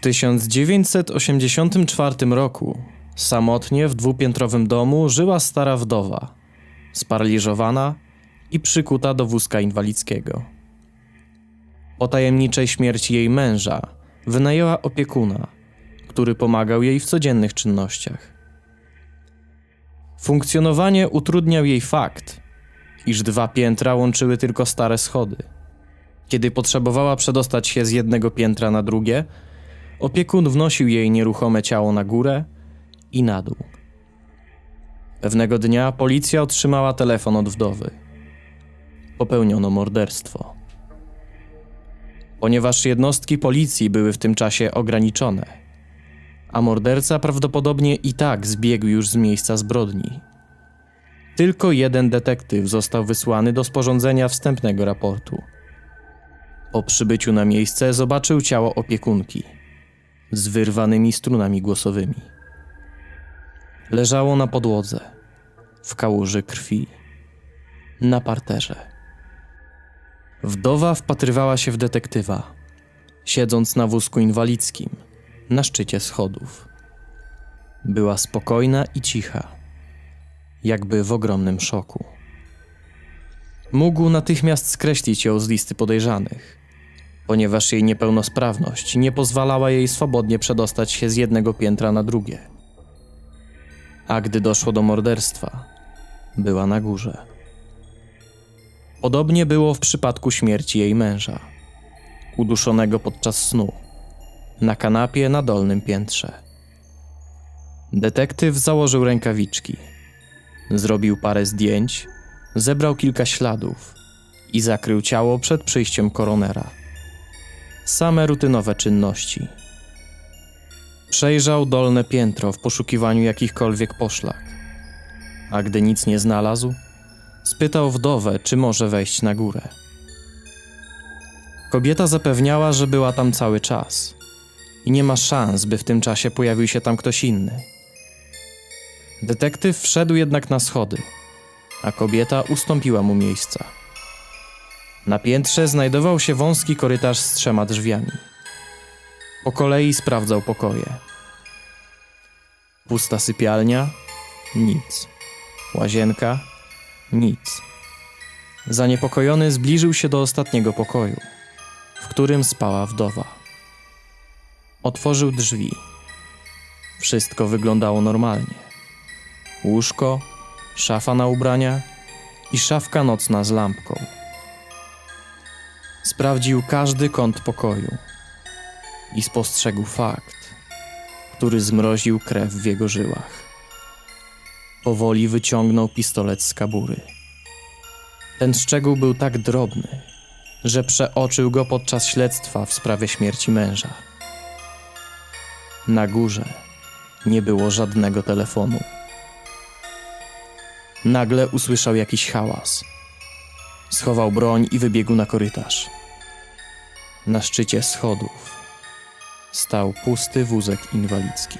W 1984 roku samotnie w dwupiętrowym domu żyła stara wdowa, sparaliżowana i przykuta do wózka inwalidzkiego. Po tajemniczej śmierci jej męża wynajęła opiekuna, który pomagał jej w codziennych czynnościach. Funkcjonowanie utrudniał jej fakt, iż dwa piętra łączyły tylko stare schody. Kiedy potrzebowała przedostać się z jednego piętra na drugie, opiekun wnosił jej nieruchome ciało na górę i na dół. Pewnego dnia policja otrzymała telefon od wdowy. Popełniono morderstwo. Ponieważ jednostki policji były w tym czasie ograniczone, a morderca prawdopodobnie i tak zbiegł już z miejsca zbrodni. Tylko jeden detektyw został wysłany do sporządzenia wstępnego raportu. Po przybyciu na miejsce zobaczył ciało opiekunki z wyrwanymi strunami głosowymi. Leżało na podłodze, w kałuży krwi, na parterze. Wdowa wpatrywała się w detektywa, siedząc na wózku inwalidzkim, na szczycie schodów. Była spokojna i cicha, jakby w ogromnym szoku. Mógł natychmiast skreślić ją z listy podejrzanych, ponieważ jej niepełnosprawność nie pozwalała jej swobodnie przedostać się z jednego piętra na drugie. A gdy doszło do morderstwa, była na górze. Podobnie było w przypadku śmierci jej męża, uduszonego podczas snu, na kanapie na dolnym piętrze. Detektyw założył rękawiczki, zrobił parę zdjęć, zebrał kilka śladów i zakrył ciało przed przyjściem koronera. Same rutynowe czynności. Przejrzał dolne piętro w poszukiwaniu jakichkolwiek poszlak, a gdy nic nie znalazł, spytał wdowę, czy może wejść na górę. Kobieta zapewniała, że była tam cały czas i nie ma szans, by w tym czasie pojawił się tam ktoś inny. Detektyw wszedł jednak na schody, a kobieta ustąpiła mu miejsca. Na piętrze znajdował się wąski korytarz z trzema drzwiami. Po kolei sprawdzał pokoje. Pusta sypialnia nic. Łazienka nic. Zaniepokojony zbliżył się do ostatniego pokoju, w którym spała wdowa. Otworzył drzwi. Wszystko wyglądało normalnie. Łóżko, szafa na ubrania i szafka nocna z lampką. Sprawdził każdy kąt pokoju i spostrzegł fakt, który zmroził krew w jego żyłach. Powoli wyciągnął pistolet z kabury. Ten szczegół był tak drobny, że przeoczył go podczas śledztwa w sprawie śmierci męża. Na górze nie było żadnego telefonu. Nagle usłyszał jakiś hałas. Schował broń i wybiegł na korytarz. Na szczycie schodów stał pusty wózek inwalidzki.